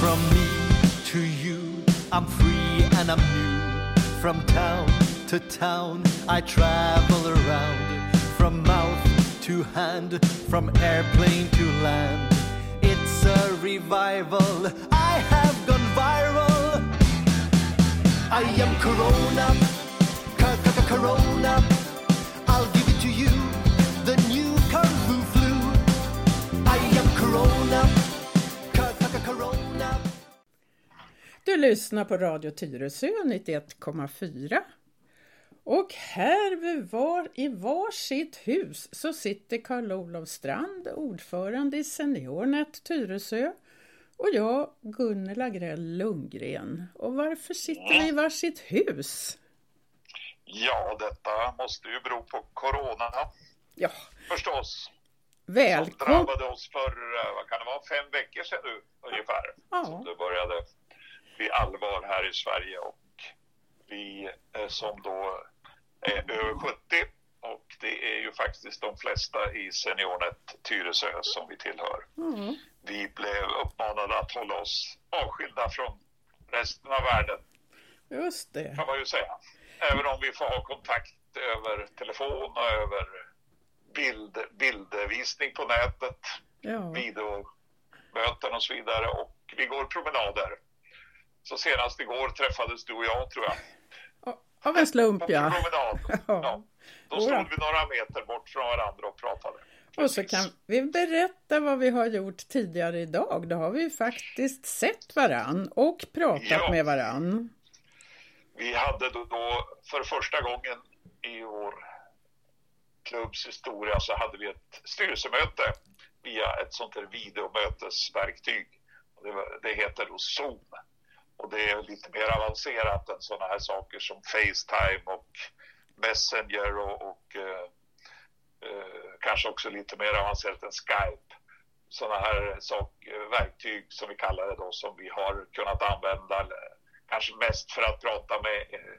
From me to you, I'm free and I'm new. From town to town, I travel around. From mouth to hand, from airplane to land. It's a revival, I have gone viral. I am Corona, Corona. Du lyssnar på Radio Tyresö 91,4. Och här vid var, i varsitt hus så sitter Karl-Olof Strand, ordförande i Seniornet Tyresö och jag, Gunnela Grell Lundgren. Och varför sitter vi i varsitt hus? Ja, detta måste ju bero på corona Ja, förstås. Som välkommen! drabbade oss för, vad kan det vara, fem veckor sedan nu ungefär. Ja. Som det började bli allvar här i Sverige och vi eh, som då är över 70 och det är ju faktiskt de flesta i Seniornet Tyresö som vi tillhör. Ja, Vi blev uppmanade att hålla oss avskilda från resten av världen just det. kan man ju säga. Även om vi får ha kontakt över telefon och över bild, bildvisning på nätet, Ja. videomöten och så vidare. Och vi går promenader. Så senast igår träffades du och jag tror jag. Av en slump På ja. promenad. Ja. Då stod vi några meter bort från varandra och pratade. Och så kan vi berätta vad vi har gjort tidigare idag. Då har vi faktiskt sett varann och pratat Ja. med varann. Vi hade då, då för första gången i vår klubbs historia så hade vi ett styrelsemöte via ett sånt här videomötesverktyg. Det, det heter då Zoom. Och det är lite mer avancerat än sådana här saker som Facetime och Messenger och, och eh, eh, kanske också lite mer avancerat än Skype. Sådana här sak, eh, verktyg som vi kallar det då som vi har kunnat använda kanske mest för att prata med eh,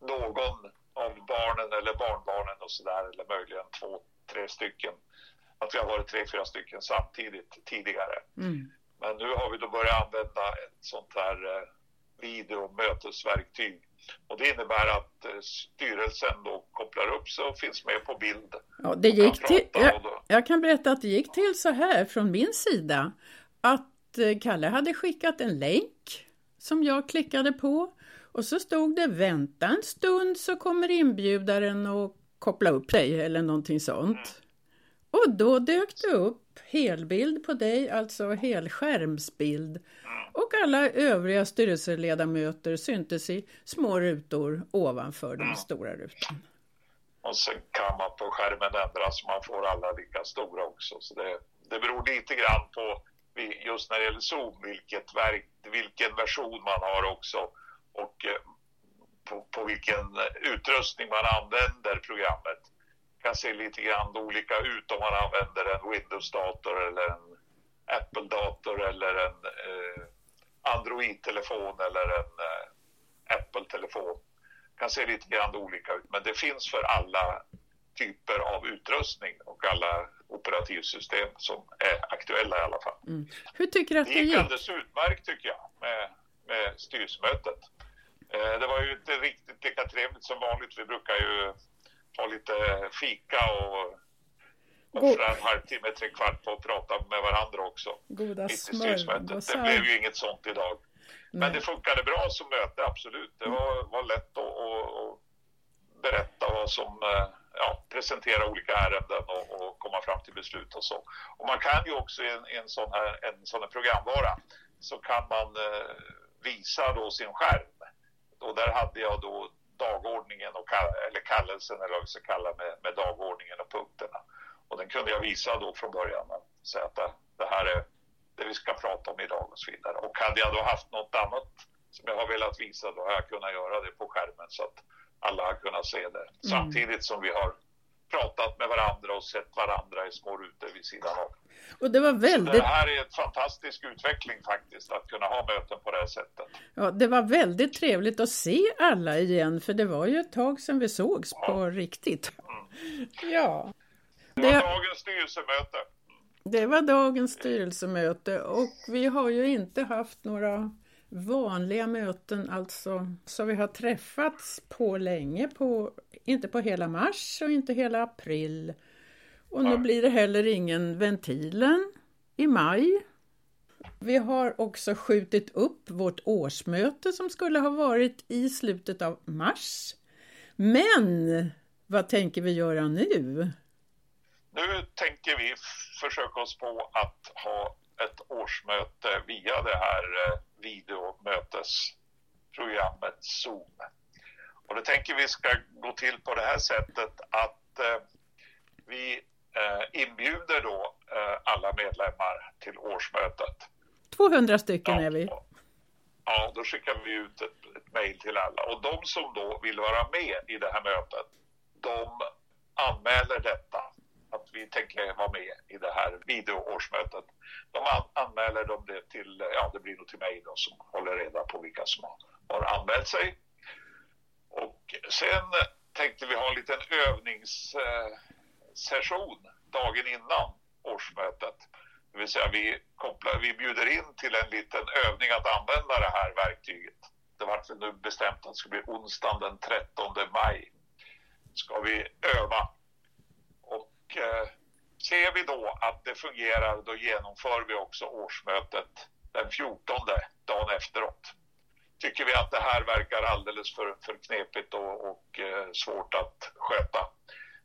någon av barnen eller barnbarnen och sådär eller möjligen två, tre stycken. Att vi har varit tre, fyra stycken samtidigt tidigare. Mm. Men nu har vi då börjat använda ett sånt här eh, videomötesverktyg. Och det innebär att eh, styrelsen då kopplar upp sig och finns med på bild. Ja, det gick till, jag, då- jag kan berätta att det gick till så här från min sida. Att eh, Kalle hade skickat en länk som jag klickade på. Och så stod det vänta en stund så kommer inbjudaren och koppla upp dig eller någonting sånt. Och då dök det upp helbild på dig, alltså helskärmsbild. Och alla övriga styrelseledamöter syntes i små rutor ovanför den stora rutan. Och sen kan man på skärmen ändra så man får alla lika stora också. Så det, det beror lite grann på, just när det gäller Zoom, vilket verk, vilken version man har också. Och eh, på, på vilken utrustning man använder programmet. Det kan se lite grann olika ut om man använder en Windows-dator eller en Apple-dator eller en eh, Android-telefon eller en eh, Apple-telefon. kan se lite grann olika ut, men det finns för alla typer av utrustning och alla operativsystem som är aktuella i alla fall. Hur tycker du att Det det gick gick? alldeles utmärkt tycker jag med, med styrelsemötet. Eh, det var ju inte riktigt lika trevligt som vanligt. Vi brukar ju ha lite fika och offra en halvtimme, tre kvart på att prata med varandra också. Goda styrelsemötet. Det smörgåsar. blev ju inget sånt idag. Men Nej. det funkade bra som möte, absolut. Det var, var lätt att, att, berätta vad som, eh, ja, presentera olika ärenden och, och komma fram till beslut och så. Och man kan ju också i en, en sån här, en sån här programvara så kan man eh, visa då sin skärm. Och där hade jag då dagordningen och kall, eller kallelsen eller vad vi ska kalla med, med dagordningen och punkterna. Och den kunde jag visa då från början. Säga att det, här är det vi ska prata om idag och så vidare. Och hade jag då haft något annat som jag har velat visa då har jag kunnat göra det på skärmen så att alla har kunnat se det. Samtidigt som vi har pratat med varandra och sett varandra i små rutor vid sidan av. Och det var Det väldigt, här är en fantastisk utveckling faktiskt, att kunna ha möten på det här sättet. ja, det var väldigt trevligt att se alla igen för det var ju ett tag sedan vi sågs på riktigt. Ja. Det var Det, dagens styrelsemöte. Det var dagens styrelsemöte och vi har ju inte haft några vanliga möten, alltså så vi har träffats på länge, på, inte på hela mars och inte hela april. Och nu blir det heller ingen ventilen i maj. Vi har också skjutit upp vårt årsmöte som skulle ha varit i slutet av mars. Men vad tänker vi göra nu? Nu tänker vi försöka oss på att ha ett årsmöte via det här eh, videomötesprogrammet Zoom. Och det tänker vi ska gå till på det här sättet att eh, vi eh, inbjuder då alla medlemmar till årsmötet. 200 stycken ja, är vi. Ja, då skickar vi ut ett, ett mejl till alla och de som då vill vara med i det här mötet, de anmäler detta att vi tänker vara med i det här videoårsmötet. De anmäler de det till, ja det blir nog till mig då som håller reda på vilka som har anmält sig. Och sen tänkte vi ha en liten session dagen innan årsmötet. Det vill säga vi, kopplar, vi bjuder in till en liten övning att använda det här verktyget. Det var nu bestämt att det ska bli onsdagen den 13 maj. Ska vi öva eh, ser vi då att det fungerar, då genomför vi också årsmötet den 14 dagen efteråt. Tycker vi att det här verkar alldeles för, för knepigt och, och eh, svårt att sköta,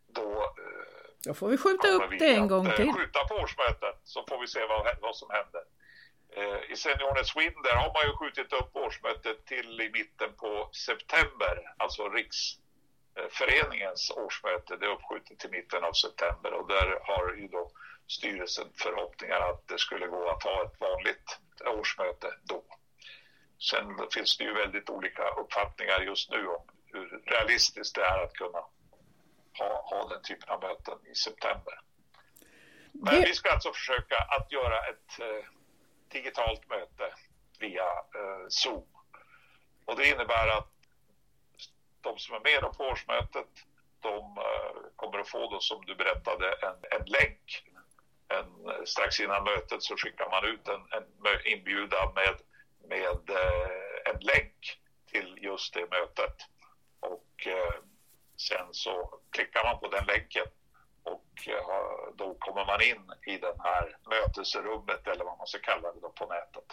då eh, då får vi skjuta upp vi det en gång till. Skjuta på årsmötet så får vi se vad, vad som händer. Eh, I Seniornet Sweden där har man ju skjutit upp årsmötet till i mitten på september, alltså riks Eh, föreningens årsmöte. Det är uppskjutet till mitten av september och där har ju då styrelsen förhoppningar att det skulle gå att ha ett vanligt årsmöte då. Sen finns det ju väldigt olika uppfattningar just nu om hur realistiskt det är att kunna ha, ha den typen av möten i september. Men det... vi ska alltså försöka att göra ett eh, digitalt möte via eh, Zoom. Och det innebär att de som är med på årsmötet, de eh, kommer att få då som du berättade en, en länk. En, strax innan mötet så skickar man ut en, en inbjudan med, med eh, en länk till just det mötet. Och eh, sen så klickar man på den länken och då kommer man in i det här mötesrummet eller vad man ska kalla det då på nätet.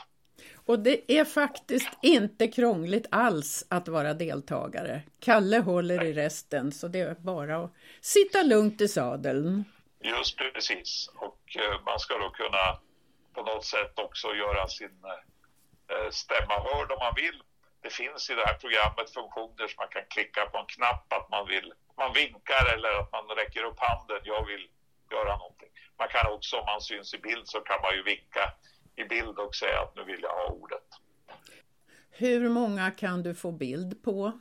Och det är faktiskt inte krångligt alls att vara deltagare. Kalle håller i resten så det är bara att sitta lugnt i sadeln. Just precis och eh, man ska då kunna på något sätt också göra sin eh, stämma hörd om man vill. Det finns i det här programmet funktioner som man kan klicka på en knapp att man vill, man vinkar eller att man räcker upp handen, jag vill göra någonting. Man kan också om man syns i bild så kan man ju vinka i bild och säga att nu vill jag ha ordet. Hur många kan du få bild på?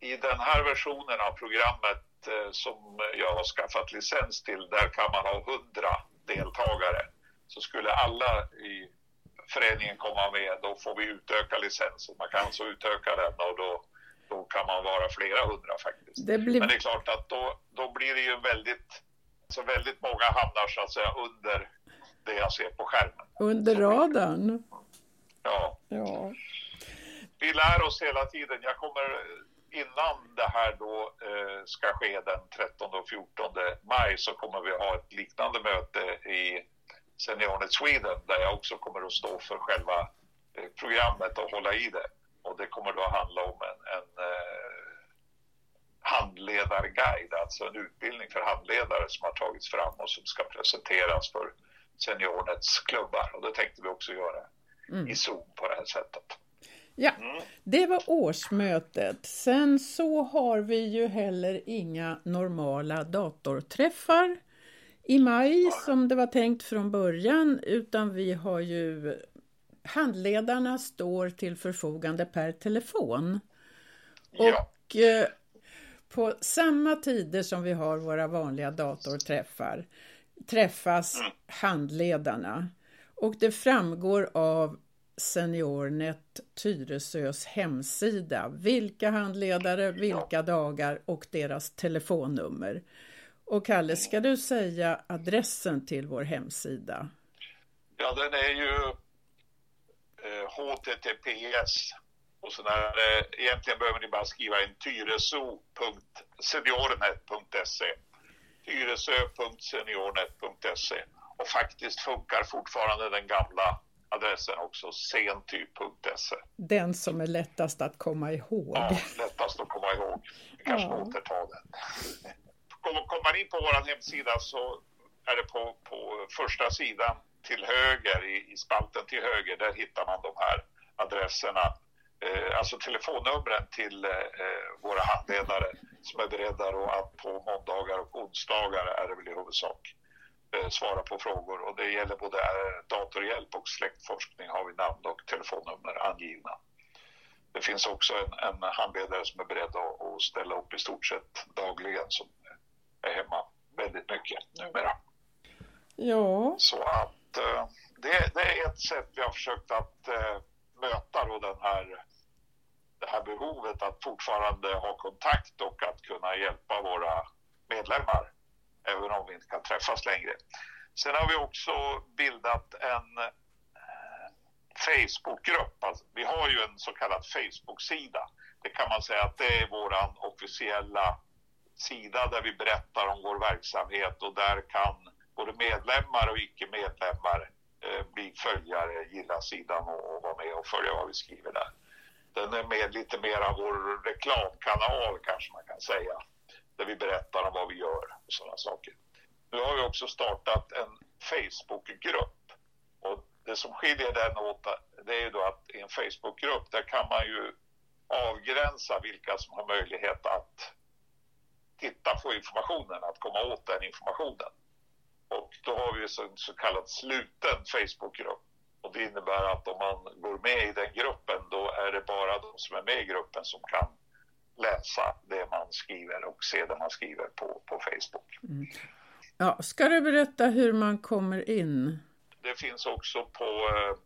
I den här versionen av programmet eh, som jag har skaffat licens till, där kan man ha hundra deltagare. Så skulle alla i föreningen komma med, då får vi utöka licensen. Man kan alltså utöka den och då, då kan man vara flera hundra faktiskt. Det blir... Men det är klart att då, då blir det ju väldigt, så väldigt många hamnar så att säga under det jag ser på skärmen. Under radarn? Ja. ja. Vi lär oss hela tiden. Jag kommer innan det här då eh, ska ske den 13 och 14 maj så kommer vi ha ett liknande möte i Seniornet Sweden där jag också kommer att stå för själva eh, programmet och hålla i det. Och det kommer då att handla om en, en eh, handledarguide, alltså en utbildning för handledare som har tagits fram och som ska presenteras för Seniornets klubbar och det tänkte vi också göra mm. i Zoom på det här sättet. Ja, mm. det var årsmötet. Sen så har vi ju heller inga normala datorträffar i maj ja. som det var tänkt från början utan vi har ju handledarna står till förfogande per telefon. Och eh, på samma tider som vi har våra vanliga datorträffar träffas handledarna och det framgår av Seniornet Tyresös hemsida vilka handledare, vilka dagar och deras telefonnummer. Och Kalle, ska du säga adressen till vår hemsida? Ja, den är ju eh, https och så där, eh, egentligen behöver ni bara skriva in tyreso.seniornet.se tyresö.seniornet.se och faktiskt funkar fortfarande den gamla adressen också, senty.se. Den som är lättast att komma ihåg. Ja, lättast att komma ihåg. Vi kanske ja. återta den. Kommer man in på vår hemsida så är det på, på första sidan till höger, i, i spalten till höger, där hittar man de här adresserna. Eh, alltså telefonnumren till eh, våra handledare som är beredda då att på måndagar och onsdagar är det väl i huvudsak eh, svara på frågor och det gäller både eh, datorhjälp och släktforskning har vi namn och telefonnummer angivna. Det finns också en, en handledare som är beredd att, att ställa upp i stort sett dagligen som är hemma väldigt mycket numera. Ja. Så att eh, det, det, är ett sätt vi har försökt att eh, möta då den här, det här behovet att fortfarande ha kontakt och att kunna hjälpa våra medlemmar även om vi inte kan träffas längre. Sen har vi också bildat en eh, Facebookgrupp. Alltså, vi har ju en så kallad Facebook-sida. Det kan man säga att det är vår officiella sida där vi berättar om vår verksamhet och där kan både medlemmar och icke-medlemmar Eh, bli följare, gilla sidan och, och vara med och följa vad vi skriver där. Den är med lite mer av vår reklamkanal kanske man kan säga, där vi berättar om vad vi gör och sådana saker. Nu har vi också startat en Facebookgrupp och det som skiljer den åt det är ju då att i en Facebookgrupp där kan man ju avgränsa vilka som har möjlighet att titta på informationen, att komma åt den informationen. Och då har vi en så kallad sluten Facebookgrupp. Och det innebär att om man går med i den gruppen då är det bara de som är med i gruppen som kan läsa det man skriver och se det man skriver på, på Facebook. Mm. Ja, ska du berätta hur man kommer in? Det finns också på, eh,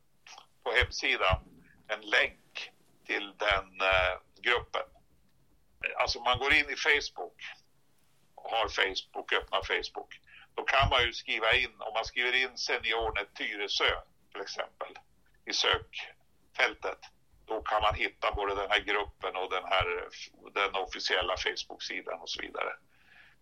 på hemsidan en länk till den eh, gruppen. Alltså man går in i Facebook har Facebook, öppnar Facebook, då kan man ju skriva in, om man skriver in Seniornet Tyresö till exempel i sökfältet, då kan man hitta både den här gruppen och den här den officiella Facebook-sidan och så vidare.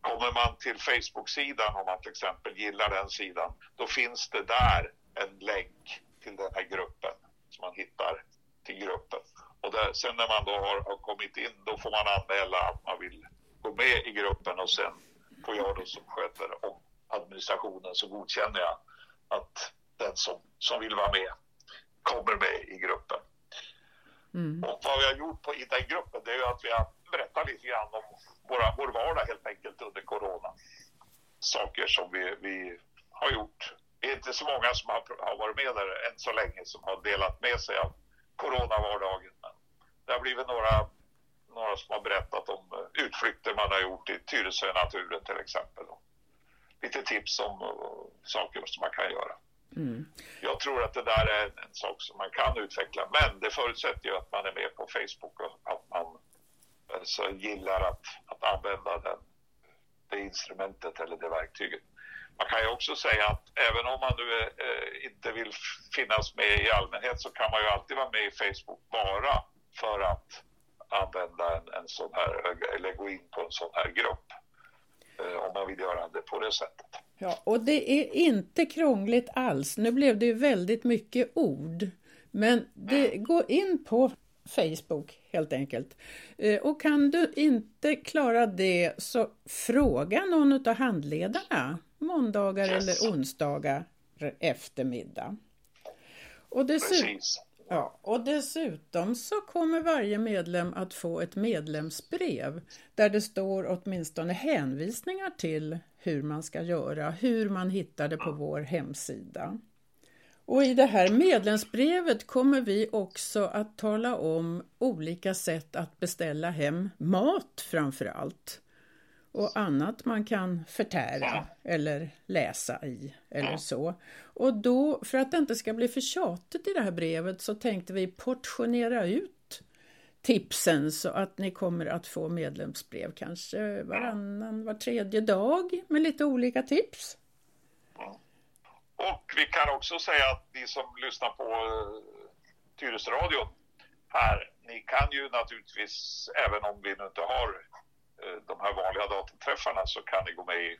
Kommer man till Facebook-sidan, om man till exempel gillar den sidan, då finns det där en länk till den här gruppen som man hittar till gruppen. Och där, sen när man då har, har kommit in, då får man anmäla att man vill gå med i gruppen och sen får jag då som sköter om administrationen så godkänner jag att den som, som vill vara med kommer med i gruppen. Mm. Och vad vi har gjort på, i den gruppen det är att vi har berättat lite grann om våra, vår vardag helt enkelt under corona. Saker som vi, vi har gjort. Det är inte så många som har, har varit med där än så länge som har delat med sig av coronavardagen. Men det har blivit några några som har berättat om utflykter man har gjort i Tyresö-naturen till exempel. Lite tips om uh, saker som man kan göra. Mm. Jag tror att det där är en, en, sak som man kan utveckla, men det förutsätter ju att man är med på Facebook och att man alltså, gillar att, att använda den, det instrumentet eller det verktyget. Man kan ju också säga att även om man nu eh, inte vill finnas med i allmänhet så kan man ju alltid vara med i Facebook bara för att använda en, en sån här, eller gå in på en sån här grupp. Eh, om man vill göra det på det sättet. Ja, och det är inte krångligt alls. Nu blev det ju väldigt mycket ord. Men det, mm. gå in på Facebook helt enkelt. Eh, och kan du inte klara det så fråga någon av handledarna måndagar yes. eller onsdagar eftermiddag. Och dessutom, Precis. Ja, och dessutom så kommer varje medlem att få ett medlemsbrev där det står åtminstone hänvisningar till hur man ska göra, hur man hittar det på vår hemsida. Och i det här medlemsbrevet kommer vi också att tala om olika sätt att beställa hem mat framför allt och annat man kan förtära eller läsa i eller så. Och då, för att det inte ska bli för tjatigt i det här brevet så tänkte vi portionera ut tipsen så att ni kommer att få medlemsbrev kanske varannan, var tredje dag med lite olika tips. Och vi kan också säga att ni som lyssnar på uh, Tyresöradion här, ni kan ju naturligtvis, även om vi nu inte har de här vanliga datorträffarna, så kan ni gå med i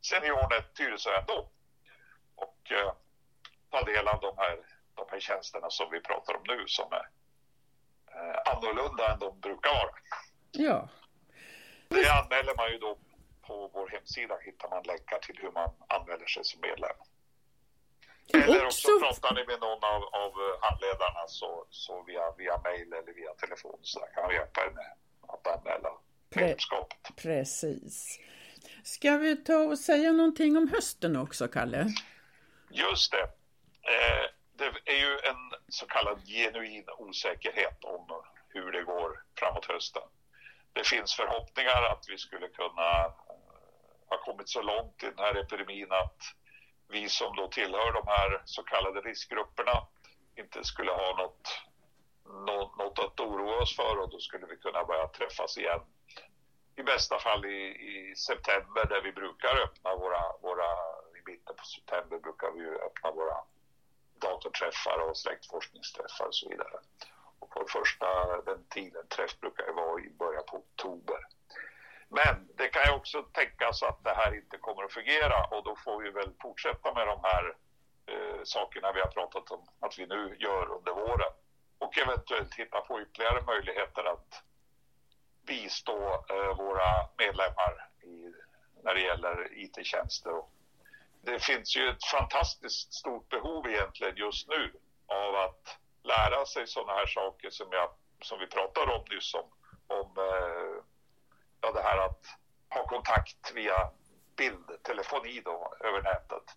Seniornet Tyresö ändå och uh, ta del av de här, de här tjänsterna som vi pratar om nu som är uh, annorlunda än de brukar vara. Ja. Det anmäler man ju då på vår hemsida hittar man länkar till hur man anmäler sig som medlem. Eller också pratar ni med någon av, av handledarna så, så via, via mail eller via telefon så kan vi hjälpa er med att anmäla medlemskapet. Precis. Ska vi ta och säga någonting om hösten också, Kalle? Just det. Eh, det är ju en så kallad genuin osäkerhet om hur det går framåt hösten. Det finns förhoppningar att vi skulle kunna eh, ha kommit så långt i den här epidemin att vi som då tillhör de här så kallade riskgrupperna inte skulle ha något, oroa oss för och då skulle vi kunna börja träffas igen. I bästa fall i, i september där vi brukar öppna våra, våra, i mitten på september brukar vi öppna våra datorträffar och släktforskningsträffar och så vidare. Och på första den tiden träff brukar ju vara i början på oktober. Men det kan ju också tänkas att det här inte kommer att fungera och då får vi väl fortsätta med de här eh, sakerna vi har pratat om att vi nu gör under våren och eventuellt hitta på ytterligare möjligheter att bistå eh, våra medlemmar i, när det gäller IT-tjänster. Det finns ju ett fantastiskt stort behov egentligen just nu av att lära sig sådana här saker som, jag, som vi pratade om nyss om, om eh, ja, det här att ha kontakt via bildtelefoni då, över nätet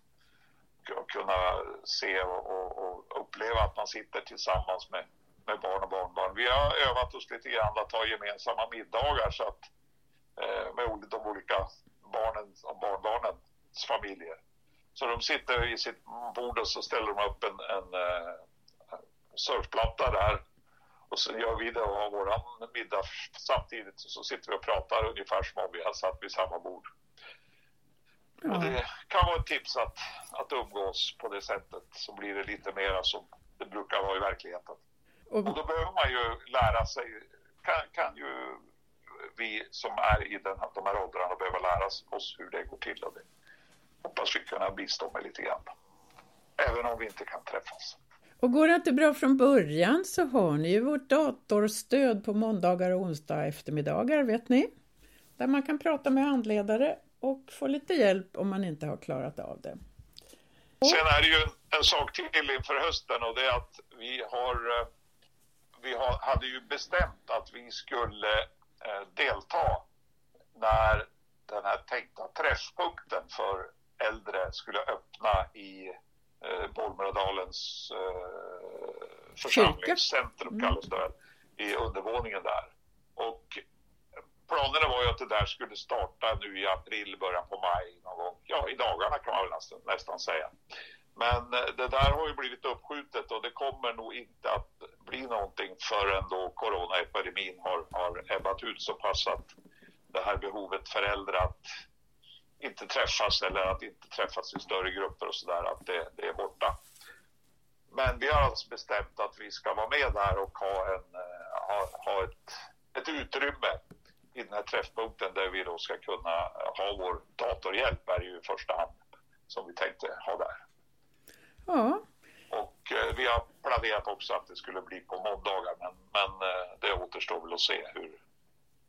och kunna se och, och, och, uppleva att man sitter tillsammans med, med barn och barnbarn. Vi har övat oss lite grann att ha gemensamma middagar så att, eh, med de olika barnen och barnbarnens familjer. Så de sitter vid sitt bord och så ställer de upp en, en, en eh, surfplatta där och så gör vi det och har våran middag samtidigt och så sitter vi och pratar ungefär som om vi har satt vid samma bord. Och det kan vara ett tips att, att umgås på det sättet så blir det lite mera som det brukar vara i verkligheten. Och, och då behöver man ju lära sig, kan, kan ju vi som är i den, de här åldrarna behöva lära oss hur det går till och det hoppas vi kunna bistå med lite grann. Även om vi inte kan träffas. Och går det inte bra från början så har ni ju vårt datorstöd på måndagar och onsdag eftermiddagar, vet ni? Där man kan prata med handledare och få lite hjälp om man inte har klarat av det. Sen är det ju en sak till inför hösten och det är att vi har eh, vi har, hade ju bestämt att vi skulle eh, delta när den här tänkta träffpunkten för äldre skulle öppna i eh, Bollmöradalens eh, församlingscentrum mm. kallas det väl, i undervåningen där. Planerna var ju att det där skulle starta nu i april, början på maj någon gång. Ja, i dagarna kan man väl nästan, nästan säga. Men eh, det där har ju blivit uppskjutet och det kommer nog inte att bli någonting förrän då coronaepidemin har, har ebbat ut så pass att det här behovet för äldre att inte träffas eller att inte träffas i större grupper och sådär, att det, det, är borta. Men vi har alltså bestämt att vi ska vara med där och ha, en, eh, ha, ha ett, ett utrymme träffpunkten där vi då ska kunna ha vår datorhjälp är ju i första hand som vi tänkte ha där. Ja. Och eh, vi har planerat också att det skulle bli på måndagar men, men eh, det återstår väl att se hur,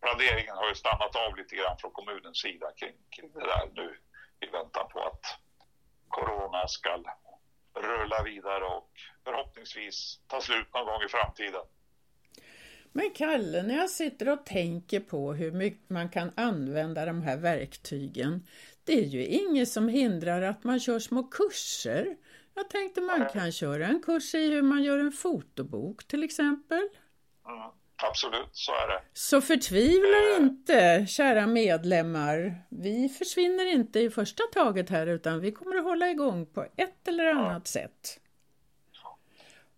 planeringen har ju stannat av lite grann från kommunens sida kring, kring det där nu i väntan på att corona ska rulla vidare och förhoppningsvis ta slut någon gång i framtiden. Men Kalle, när jag sitter och tänker på hur mycket man kan använda de här verktygen, det är ju inget som hindrar att man kör små kurser. Jag tänkte man kan köra en kurs i hur man gör en fotobok till exempel. Mm. Absolut, så är det. Så förtvivla eh. inte, kära medlemmar. Vi försvinner inte i första taget här utan vi kommer att hålla igång på ett eller annat ja. sätt.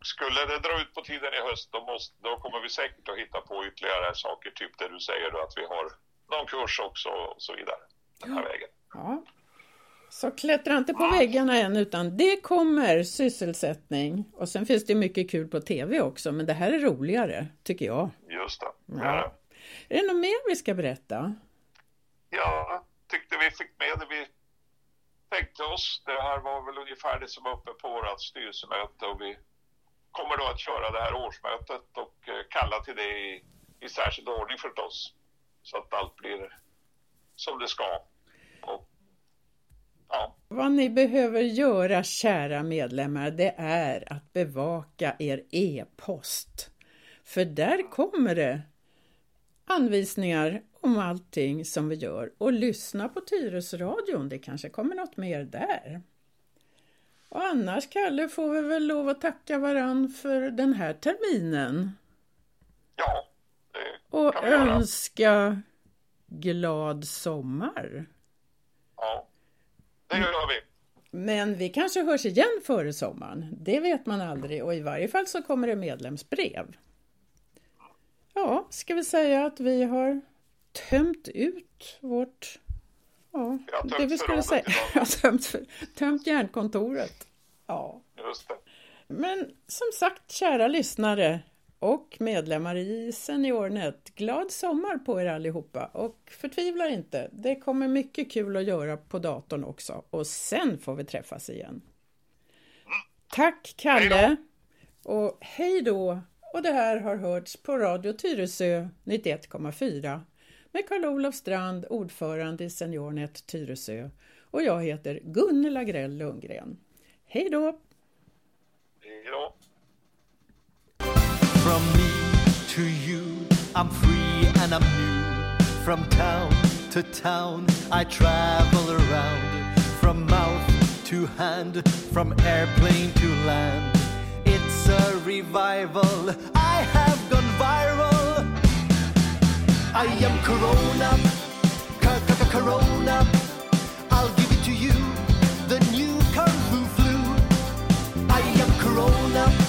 Skulle det dra ut på tiden i höst då, måste, då kommer vi säkert att hitta på ytterligare saker, typ det du säger då, att vi har någon kurs också och så vidare den här vägen. Ja. Så klättra inte på väggarna än utan det kommer sysselsättning. Och sen finns det mycket kul på tv också men det här är roligare tycker jag. Just det. Ja. Är det något mer vi ska berätta? Ja, tyckte vi fick med det vi tänkte oss. Det här var väl ungefär det som var uppe på vårt styrelsemöte och vi kommer då att köra det här årsmötet och eh, kalla till det i, i särskild ordning förstås. Så att allt blir som det ska. Och, ja. Vad ni behöver göra kära medlemmar det är att bevaka er e-post. För där kommer det anvisningar om allting som vi gör och lyssna på Tyresöradion, det kanske kommer något mer där. Och annars, Kalle, får vi väl lov att tacka varann för den här terminen. Ja, det Och önska glad sommar. Ja, det gör vi. Men vi kanske hörs igen före sommaren. Det vet man aldrig och i varje fall så kommer det medlemsbrev. Ja, ska vi säga att vi har tömt ut vårt... Ja, det vi skulle säga. Ja, tömt, tömt järnkontoret. Ja. Just det. Men som sagt, kära lyssnare och medlemmar i SeniorNet, glad sommar på er allihopa och förtvivla inte, det kommer mycket kul att göra på datorn också och sen får vi träffas igen. Tack Kalle! Och hej då! Och det här har hörts på Radio Tyresö 91,4 med Karl-Olof Strand, ordförande i SeniorNet Tyresö och jag heter Gunnela Grell Lundgren. Hej då! Hej då! From me to you I'm free and I'm new. From town to town I travel around. From mouth to hand From airplane to land. It's a revival. I have gone viral. I am Corona. Corona. I'll give it to you. up